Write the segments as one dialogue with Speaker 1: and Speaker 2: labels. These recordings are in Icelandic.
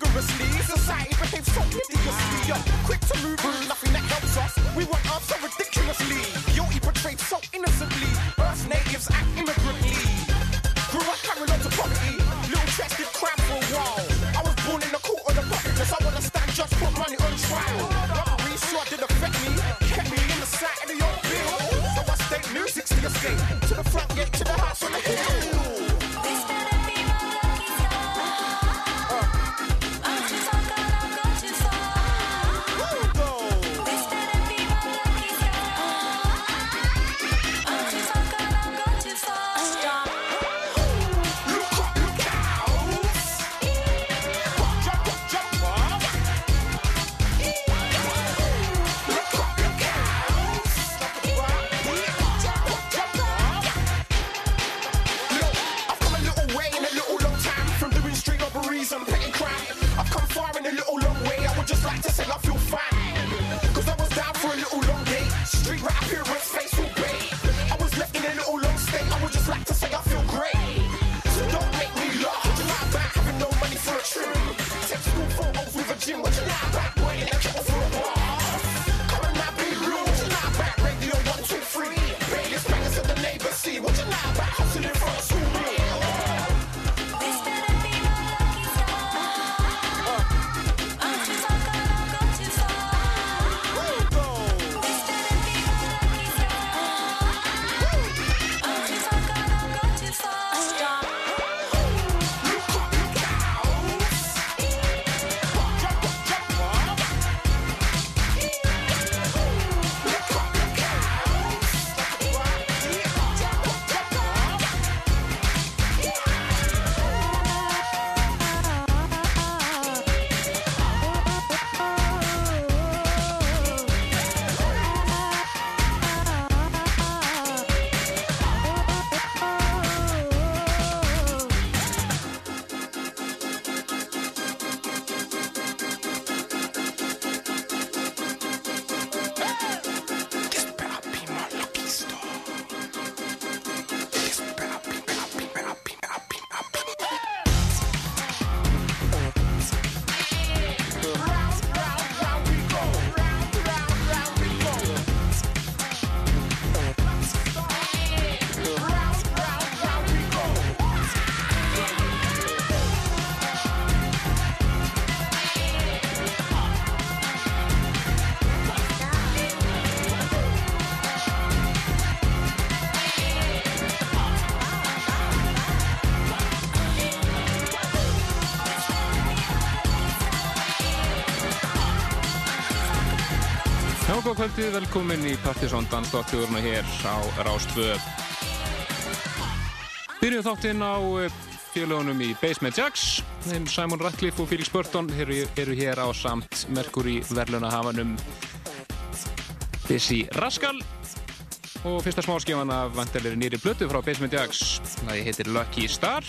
Speaker 1: rigorously. Society behaves so hideously. Quick to move nothing that helps us. We want Earth
Speaker 2: Kvöldið, velkomin í Partiðsson Dansdóttjúruna hér á Rástvö. Byrjum þáttinn á eh, félagunum í Basement Jacks. Þeim Simon Ratcliffe og Felix Burton eru, eru hér á samt Mercury verðlunahafanum Busy Rascal. Og fyrsta smáskifan af vantilegri nýri blötu frá Basement Jacks. Það heitir Lucky Star.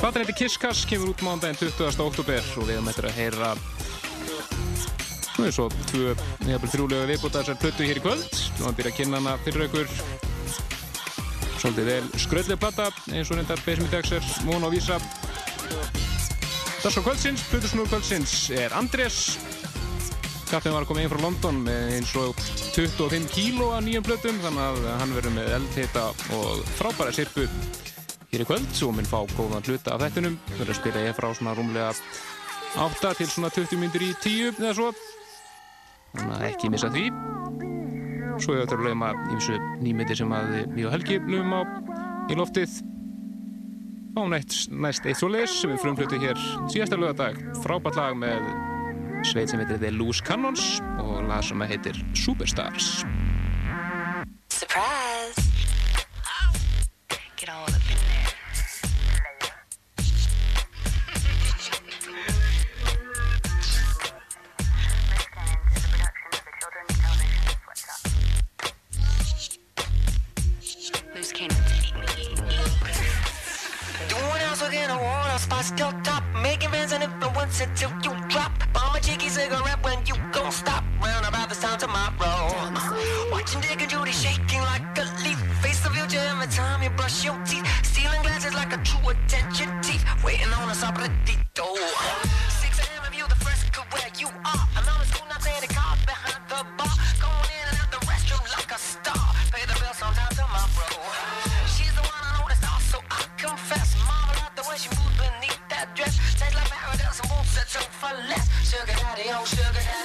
Speaker 2: Platan heitir Kiss Kass, kemur út mándaginn 20. oktober og við eftir að heyra Nú er svo tvö, nefnir þrjúlega viðbúta þessar plötu hér í kvöld. Nú við að byrja að kynna hana fyrir ykkur. Svolítið vel skröðlega platta, eins og reyndar er Món og Vísa. Dagskrá kvöldsins, plötusnúr kvöldsins er Andrés. Kappin var að koma inn frá London með eins og 25 kíló af nýjum plötum, þannig að hann verður með eldheita og frábæra sirpu hér í kvöld. Svo minn fá góðan hluta af þettunum. Verður að spila ég frá svona rúmlega 8 til svona 20 myndir í 10 eða svo þannig að ekki missa því. Svo er þetta að lögum að ímsu nýmyndir sem að við og Helgi lögum á í loftið. Á næst, næst eitt svo leis sem við frumflutu hér síðasta lögadag frábært lag með sveit sem heitir The Loose Cannons og lag sem heitir Superstars.
Speaker 3: Surprise!
Speaker 4: I wanna spot still top. Making fans and influence until you drop. Bomb a cheeky cigarette when you gon' stop. Round about this time tomorrow. Watching Dick and Judy shaking like a leaf. Face the future every time you brush your teeth. Stealing glasses like a true attention thief. Waiting on opportunity. door. 6 a.m. you the first could where you are. Sugar daddy, oh, sugar daddy,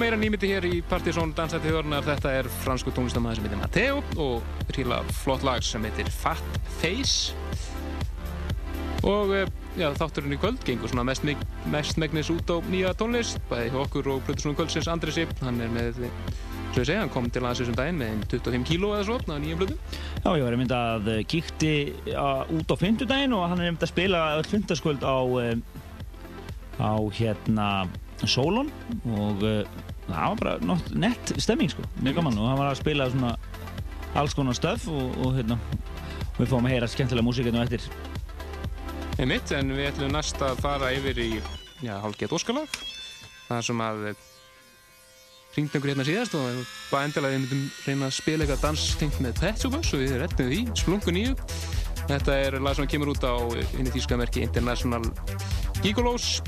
Speaker 2: meira nýmyndi hér í Partizón Dansætti þjóðurnar. Þetta er fransku tónlistamæður sem heitir Matteo og ríla flott lag sem heitir Fat Face. Og eh, já, þátturinn í kvöld gengur svona mest, mest megnis út á nýja tónlist, bæði okkur og Plutusnúi kvöldsins Andri Sipp. Hann er með, svo ég segja, hann kom til aðeins þessum daginn með einn 25 kíló eða svo á nýjum Plutu.
Speaker 5: Já, ég var einmitt að eh, kíkti út á fimmtudaginn og hann er einmitt að spila öll fimmtudagskvöld á, eh, á hérna Solon og það var bara nett stemming sko, mjög gaman. Og hann var að spila svona alls konar stöf og, og hérna og við fáum að heyra skemmtilega músík hérna á eftir.
Speaker 2: Einmitt, en við ætlum næst að fara yfir í hálfgett óskalag það sem að hringd einhver hérna síðast og bara endilega við myndum reyna að spila eitthvað danstengt með Pet Shop Boys og við rettum því, splungu nýju þetta er lag sem kemur út á inn í þýskamerki International Gigolos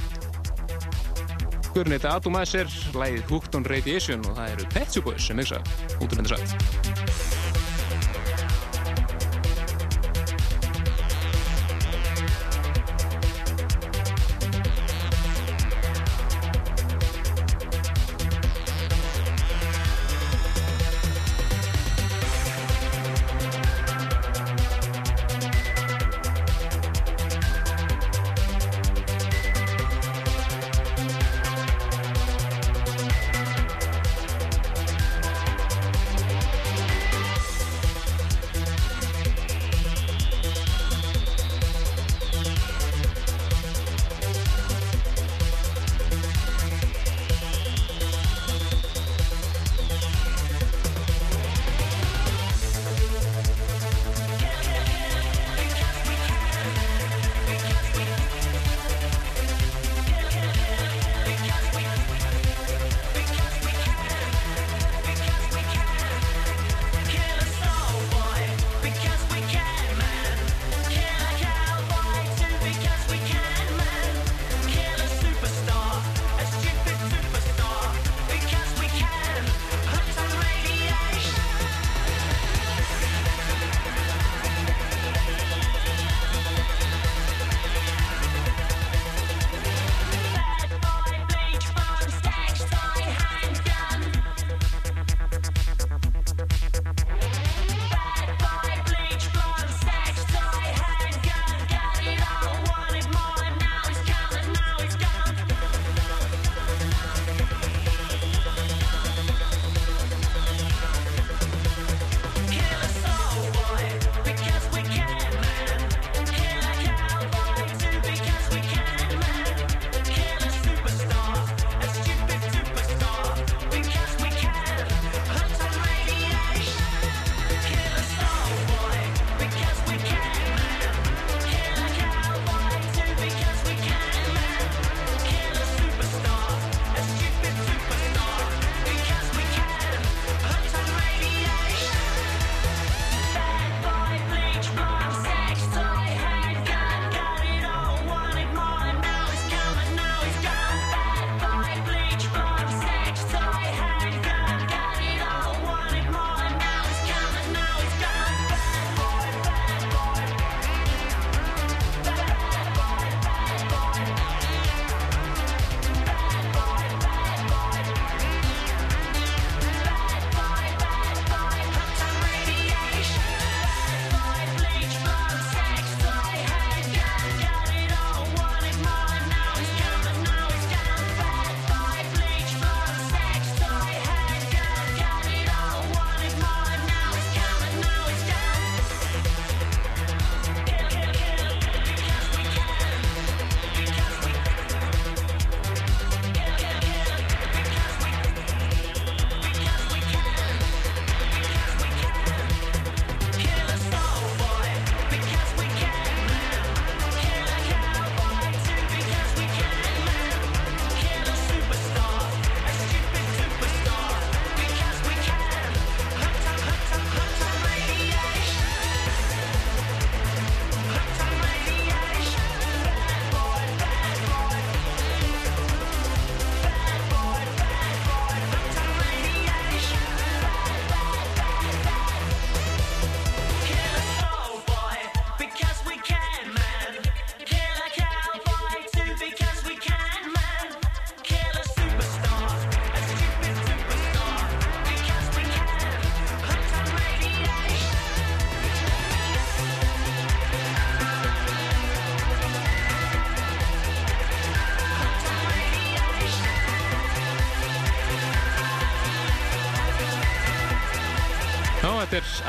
Speaker 2: Guðurinn heiti Atomizer, lagið Hooked on Radiation og það eru Pet Shop Boys sem yksa út um þetta satt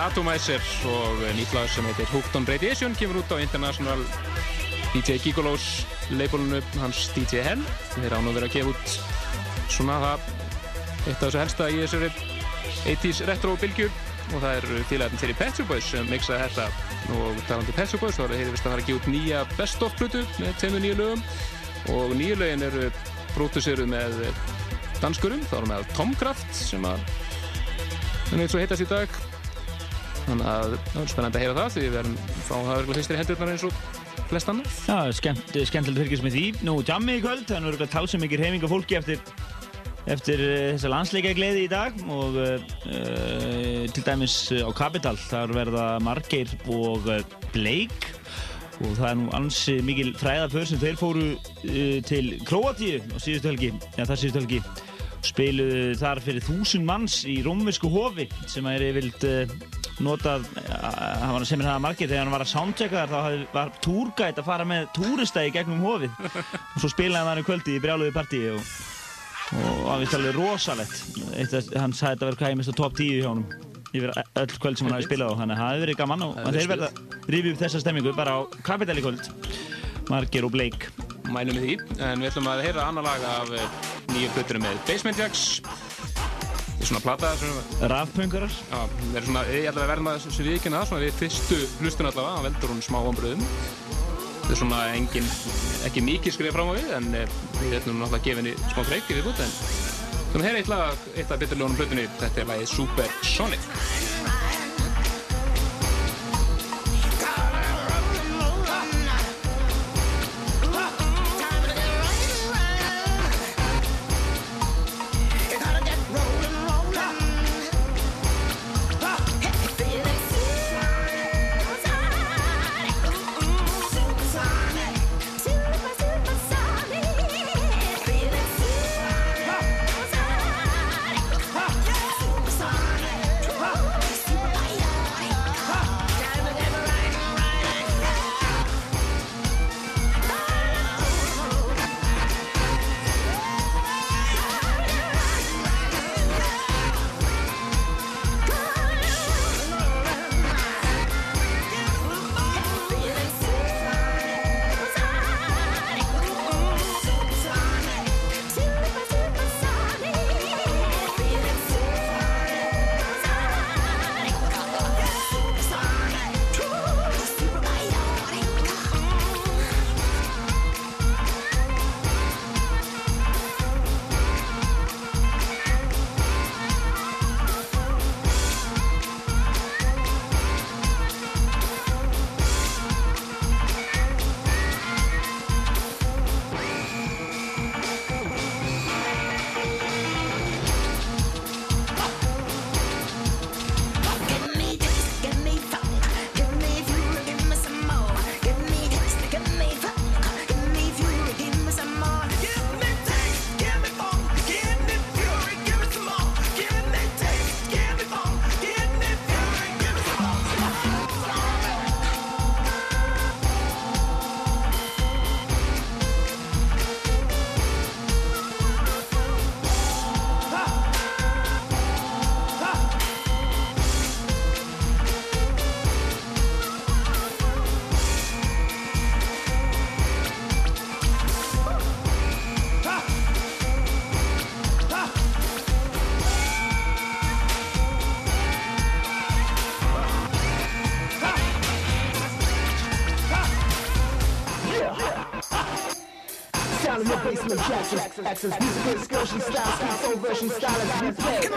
Speaker 2: Atomizer og nýtt lag sem heitir Hooked on Radiation kemur út á International DJ Gigolos labelinu hans DJ Hell þeir án að vera að gefa út svona það eitt af þessu helsta í þessari 80s retro bylgju. Og það er félagarnir til í Pet Shop Boys sem mixaði þetta. Og talandi Pet Shop Boys þá það vist að fara að gefa út nýja best of plutu með tveimur nýju lögum. Og nýju lögin eru pródúsiruð með danskurum, þá erum við með Tomcraft sem að hann veit svo heitast í dag þannig að það er spennandi að heyra það því við erum fáum það örgulega fyrstir í hendurnar eins og flest annar
Speaker 5: Já, skemmt, skemmtilegt fyrkist með því. Nú, jammi í kvöld, þannig að við erum að tala mikið reyfinga fólki eftir, eftir uh, þessa landsleika gleði í dag og uh, til dæmis á Capital, þar verða Margeir og Blake og það er nú ansi mikil fræðaför sem þeir fóru uh, til Kroatíu á síðustu helgi, eða það síðustu helgi. Spiluðu þar fyrir þúsund manns í rómversku hofi sem er yfirlt uh, notað, hann var sem er það margir þegar hann var að soundchecka þar þá hafði- var túrgætt að fara með túrista í gegnum hofið. Og svo spilaði hann í kvöldi í brjáluði partíi og, og það vist alveg að, hann sagði þetta verið hvað ég mista top 10 hjá honum yfir öll kvöld sem hann hafi spilað á. Þannig að það hefði verið gaman og þeir verða að rifja upp þessa stemmingu bara á Capital í kvöld. Margir og Blake.
Speaker 2: Mælum við því, en við ætlum að heyra annar lag af eh, nýju plöturum með Basement Jacks svona plata Já, það er svona, ég ætla að verða við ekki það, svona við fyrstu hlustun allavega, hann veldur hún smá vonbröðum. Það er svona engin, ekki mikið skrifið fram á við, en eh, við ætlum náttúrulega að gefa henni smá breyki við bútt, en svona hér eitt lag, eitt af beturljónum hlutunni, þetta er lagið Super
Speaker 6: excursion style, speed soul version style as we.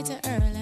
Speaker 7: way too early.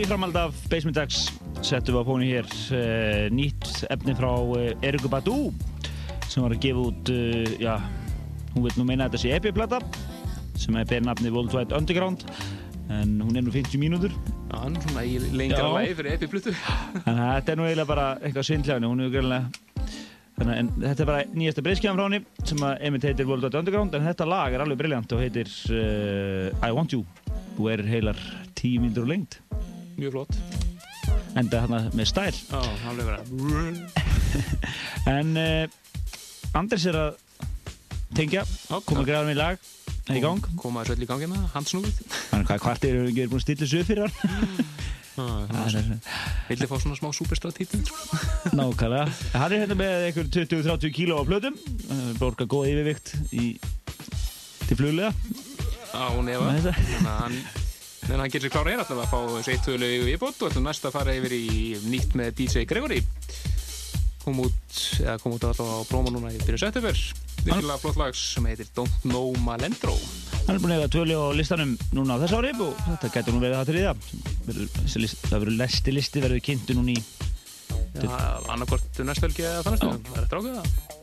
Speaker 5: Í framhald af Basement X settum við á fónu hér uh, nýtt efni frá uh, Eriku Badu sem var að gefa út, uh, já, hún vil nú meina þetta sé EP-plata sem er ber nafni Worldwide Underground en hún er nú 50 mínútur.
Speaker 2: Já, hann er svona í lengra lagi fyrir epi-pluttu.
Speaker 5: Þannig að þetta er nú eiginlega bara eitthvað svindlæðinu, hún er greinlega Þannig að en þetta er bara nýjasta breyskjafan frá henni sem að einmitt heitir Worldwide Underground en þetta lag er alveg briljant og heitir I Want You. Og er heilar 10 mínútur lengt
Speaker 2: Mjög flott.
Speaker 5: enda þarna með stæl
Speaker 2: Já, alveg verið.
Speaker 5: en uh, Andris er að tengja, koma að græða með lag er í gang
Speaker 2: Koma þessu öll í gangi með það, handsnúið.
Speaker 5: Þannig hvað hvart eru við búin að stilla upp fyrir hann Það
Speaker 2: Vildi fá svona smá superstar-títin.
Speaker 5: nákvæmlega Hann er hérna með einhver 20-30 kíló á plötum uh, borga góð yfirvikt í, til fluglega
Speaker 2: Já, hún efa.
Speaker 5: Með þetta.
Speaker 2: Þannig að hann, en hann getur sér klára einn alltaf að fá þessu eitt tölu í viðbót og ætlum næst að fara yfir í nýtt með DJ Gregory. Kom út, eða kom út alltaf á promo núna í byrju september. Virkilega flott lag sem heitir Don't Know Malendro.
Speaker 5: Hann er búin að eiga tölu á listanum núna á þessu ári og þetta getur nú verið það til í það Það verður næsti listi verður kynntu núna í
Speaker 2: Já, annarkort næstölgi eða þannig. Það er eftir ákveða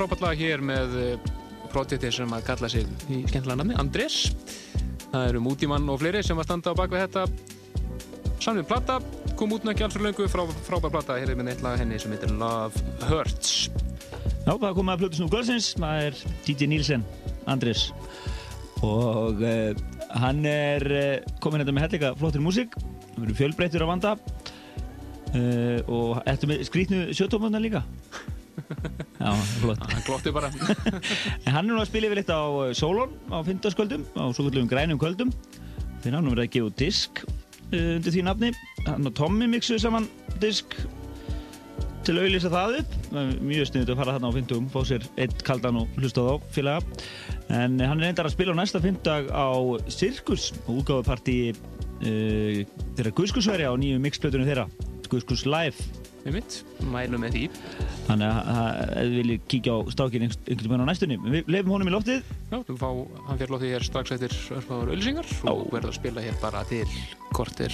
Speaker 2: frábært lag hér með uh, projekti sem að kalla sig í skemmtilega nafni, Andrés. Það eru Mútimann og fleiri sem að standa á bakvið þetta. Samlið plata, kom út ekki alls fyrir löngu, frá, frábær plata, hér er með eitt lag henni sem heitir Love Hurts.
Speaker 5: Já, það kom að Plutusnúf Kvöldsins, það er DJ Nílsen, Andrés og uh, hann er uh, komin þetta með hellega flottir músík hann verður fjölbreyttur á vanda uh, og ertu með skrítnu sjötómöndar líka Já, flott.
Speaker 2: Hann glotti bara.
Speaker 5: En hann er nú að spila yfir eitt á uh, Solon á fyndaskvöldum, á svo kallum grænum kvöldum. Þeir nú verið að gefa disk uh, undir því nafni. Hann og Tommy mixuðu saman disk til að auðlýsa það upp. Mjög sniðið að fara þarna á fyndum fá sér eitt kaldan og hlusta þá félaga. En eh, hann er reyndar að spila á næsta fyndag á Cirkus og útgáfuparti uh, þeirra Guðskusveri á nýju mixplötunum þeirra Guðskus Live
Speaker 2: Með mitt, mælum með því.
Speaker 5: þannig að að- þið viljið kíkja á stákin einhvern veginn á næstunni við leifum honum í loftið
Speaker 2: Já, þú fá, hann fyrir lótið hér strax eftir örfáður öllisingar og verður að spila hér bara til kortir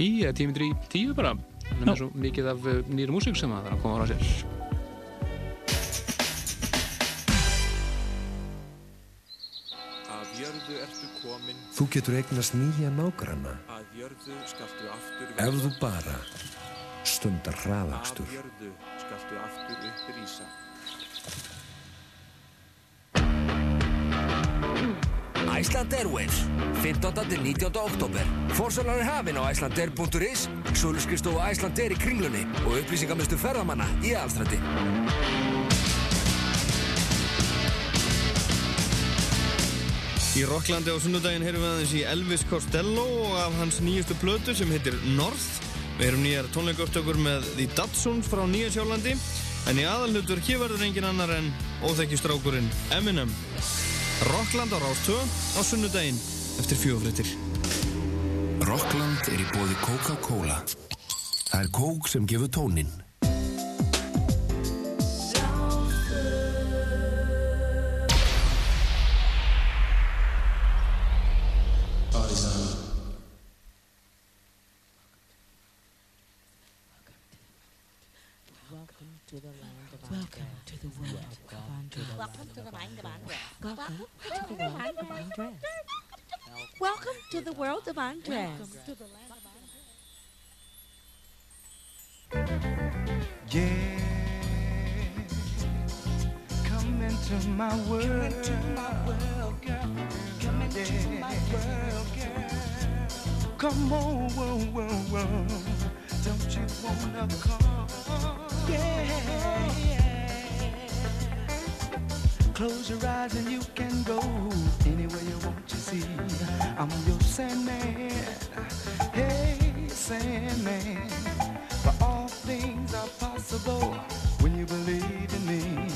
Speaker 2: í, eða tímyndir í tíu bara. Hann er
Speaker 5: Já.
Speaker 2: með svo mikið af uh, nýri músík sem að það er að koma á sér.
Speaker 8: Að
Speaker 9: Þú getur eignast nýja nágranna
Speaker 8: að jörðu skaltu aftur
Speaker 9: ef þú bara stundar hraðakstur.
Speaker 10: Iceland Airwaves 15. til 19. oktober Fórsalar er hafinn á icelandair.is Söluskristofu Icelandair í kringlunni og upplýsingamestu ferðamanna í aðalstrætti
Speaker 11: Í Rocklandi á sunnudaginn heyrum við aðeins í Elvis Costello og af hans nýjustu plötu sem heitir North. Við heyrum nýjar tónleikaftökur með The Datsuns frá Nýja Sjálandi en í aðalhutur hér verður engin annar en óþekkistrákurinn Eminem. Rockland á Rástvö á sunnudaginn eftir fjófrittir.
Speaker 9: Rockland er í bóði Coca-Cola. Það er kók sem gefur tóninn.
Speaker 12: Welcome to the
Speaker 13: mind of Andres.
Speaker 12: Welcome to the land of Andres.
Speaker 13: Welcome to the world of Andres.
Speaker 14: Yeah, come into my world. Come into my world, girl. Come into my world, girl. Come on, whoa, whoa, whoa. Don't you wanna come? Yeah. Close your eyes and you can go anywhere you want to see. I'm your Sandman. Hey, Sandman. For all things are possible when you believe in me.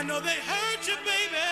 Speaker 14: I
Speaker 15: know
Speaker 16: they hurt you, baby.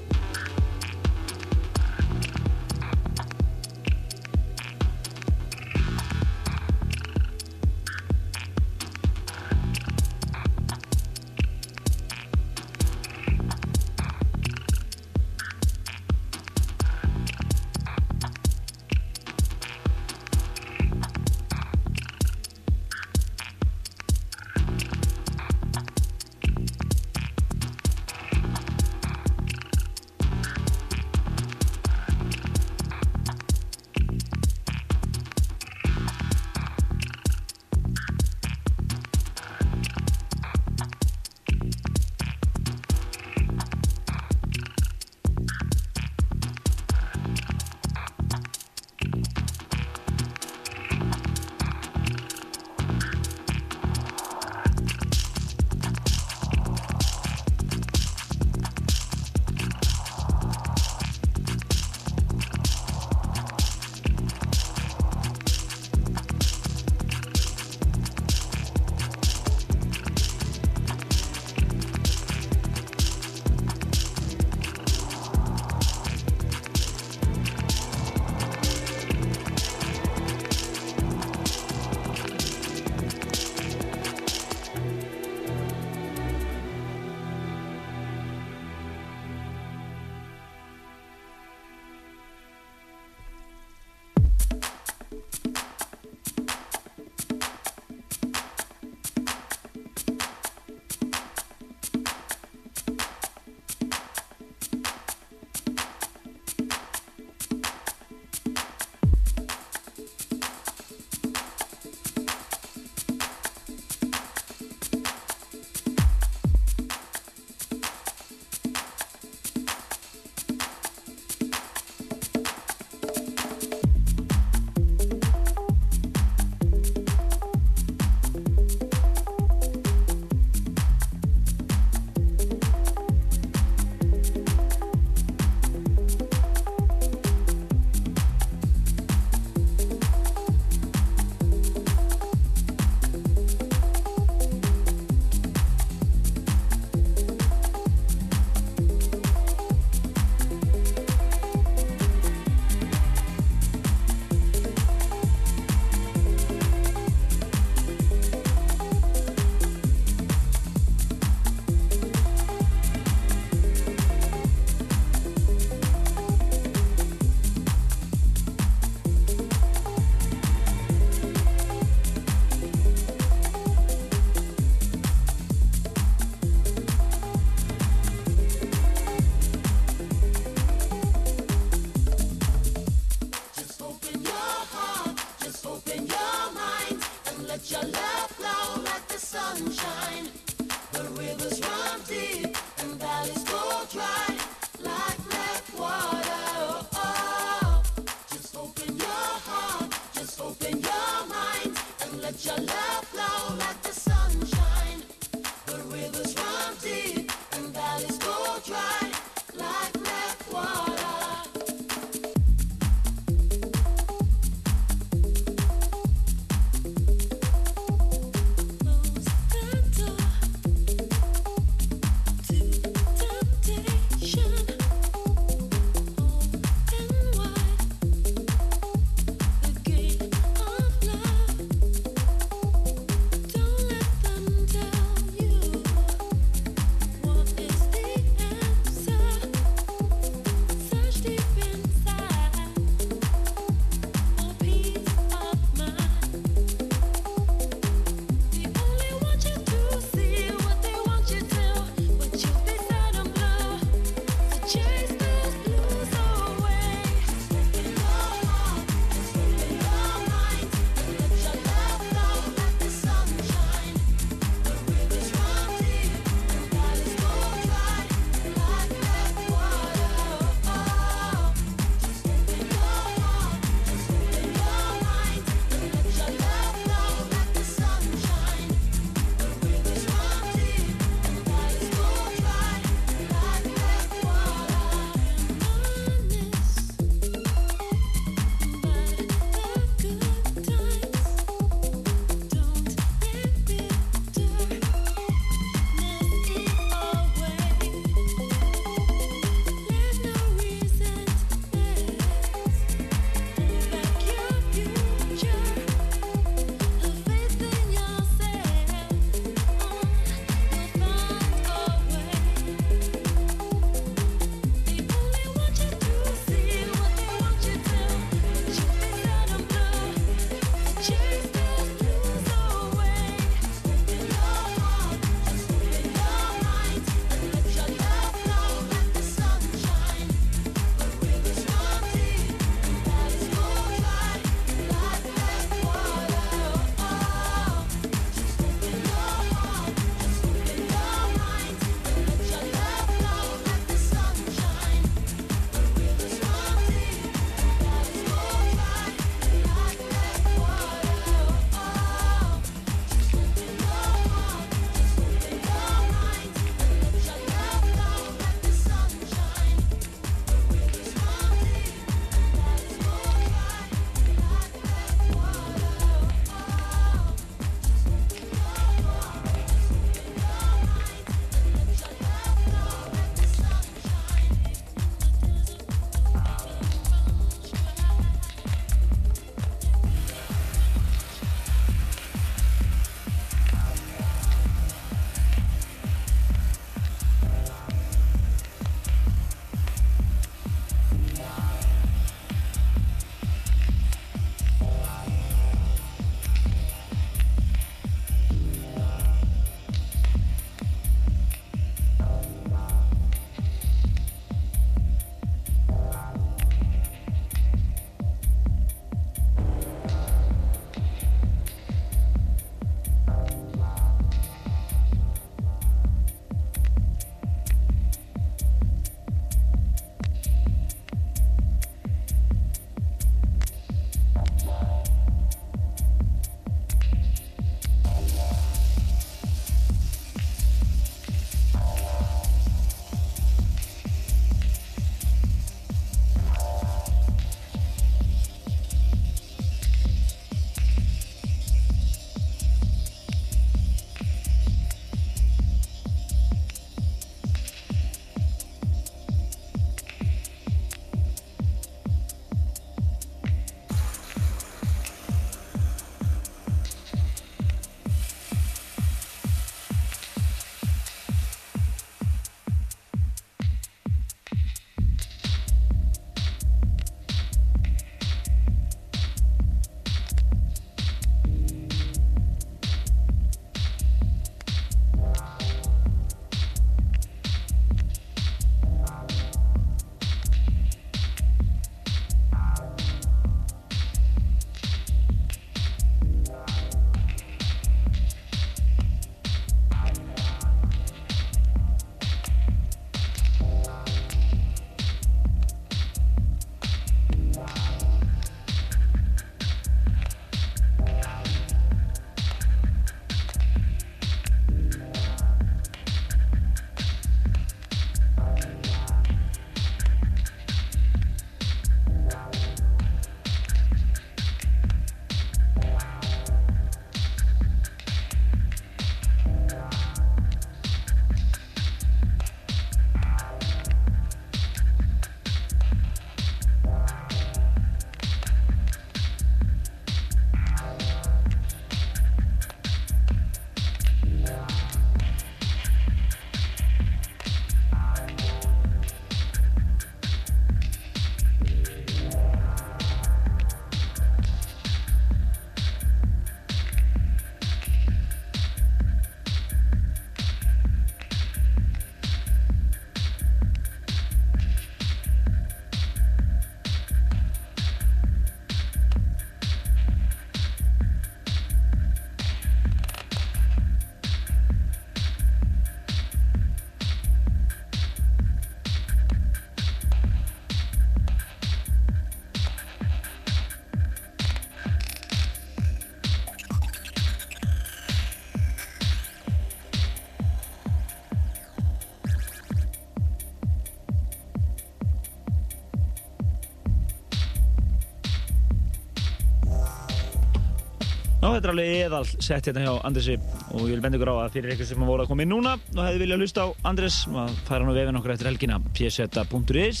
Speaker 5: Þetta er alveg eðal sett hérna hjá Andresi og ég vil benda ykkur á að fyrir ykkur sem voru að koma inn núna. Og hefði viljað hlusta á Andres að fara hann á vefin okkur eftir helgina pseta.is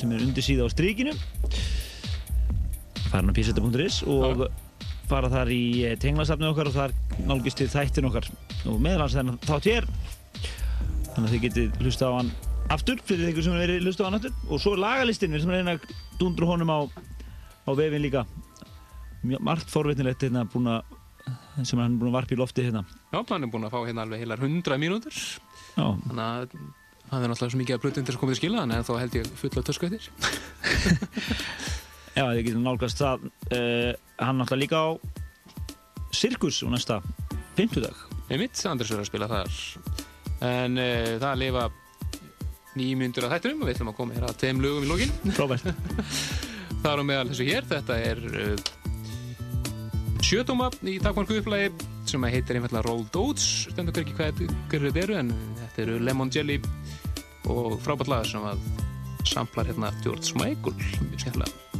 Speaker 5: sem er undir síða á strykinu fara hann á pseta.is og fara þar í eh, tenglasafnið okkar og þar nálgist til þættin okkar. Og meðalans þennan þátt hér þannig að þið getið hlusta á hann aftur fyrir ykkur sem verið hlusta á hann aftur. Og svo er lagalistin, við sem reyna að dundru honum á, á vefin líka margt forvitnilegt hérna búin sem hann er búin að varpa í lofti hérna.
Speaker 2: Já, hann er búinn að fá hérna alveg heilar 100 mínútur.
Speaker 5: Já.
Speaker 2: Þannig að það er náttúrulega svo mikið að þess að koma til skila en þá held ég fulla tösku eftir.
Speaker 5: Já, þið getum nálgast það uh, hann náttúrulega líka á Sirkus og næsta 50 dag
Speaker 2: Einmitt, Andris er að spila þar. En uh, það lifa nýjum myndur að þættunum og við ætlum að koma hér að tveim lögum í lókin
Speaker 5: Frábært.
Speaker 2: Það er á meðal þessu hér, þetta er uh, sjötóma í takmarku upplægi sem heitir einfallega Rolled Oats. Stendur hverki hvað þetta eru en þetta eru Lemon Jelly og frábært lag sem að samplar hérna George Michael mjög skemmtilega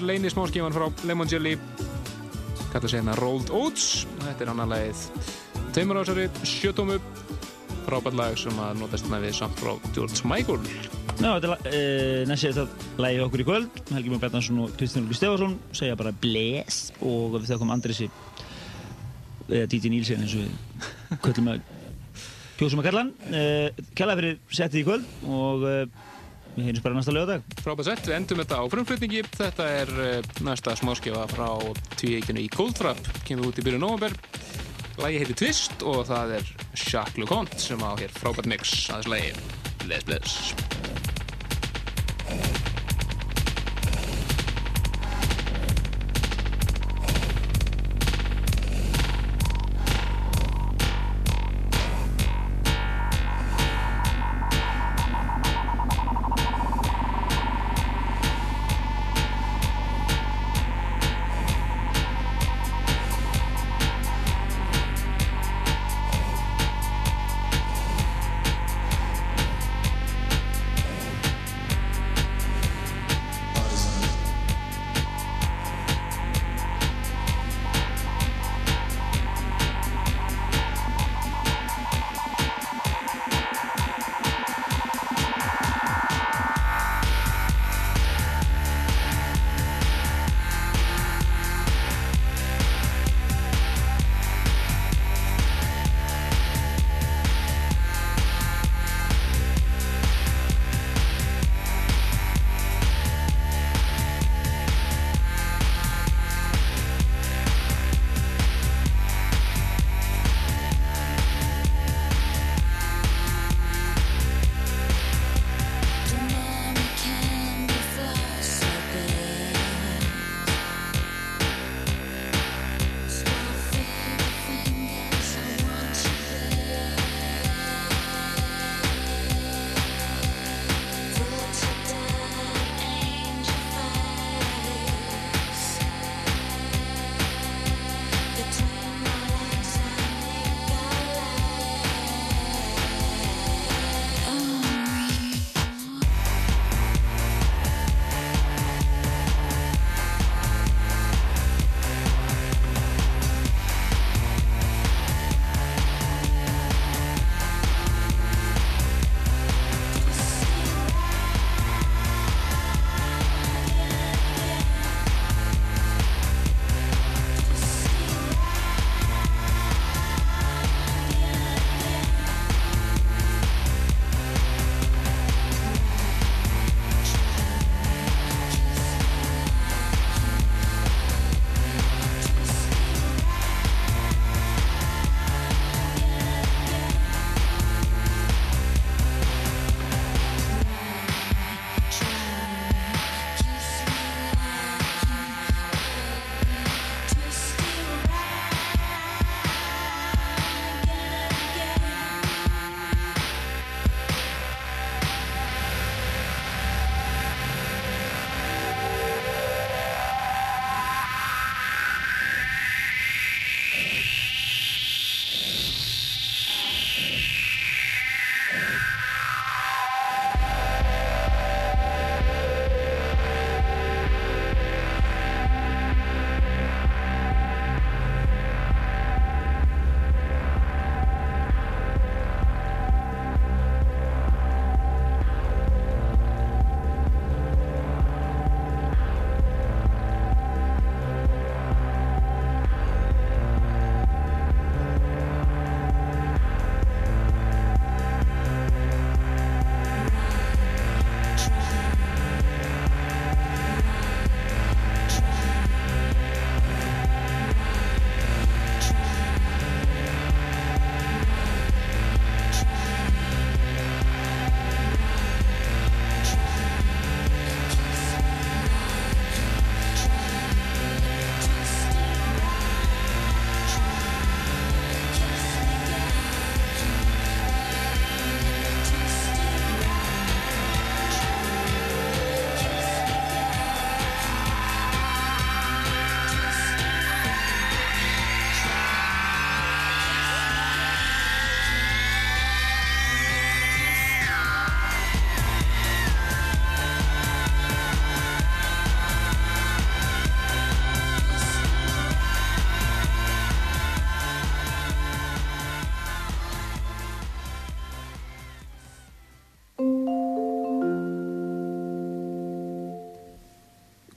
Speaker 2: er leini smáskífan frá Lemon Jelly kalla sig hérna Rolled Oats þetta er annar lagið. Tveimur ásari sjötómu frábært lag sem að notast hérna við samt frá George Michael.
Speaker 5: Já, þetta er uh, næst sér þetta lægi okkur í kvöld. Helgi Mjög Bernarsson og Kristján Ulfi Stefansson segja bara bless og við þakkum Andresi eða Díti Nílsen eins og við köllum að kjósum að kalla hann. Uh, Kjalla fyrir settið í kvöld og uh, við heyrjum bara næsta lögadag
Speaker 2: Frábært sett, við endum þetta á frumflutningi. Þetta er uh, næsta smáskífa frá tvíeikinu í Coldtrap kemur út í byrju november Lægi heitir Twist og það er Jacques LeConte sem á hér frábært mix. Aðeins lægi
Speaker 7: Bless, bless.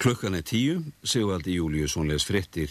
Speaker 17: Klukkan er tíu, Sigvaldi Júliusson les fréttir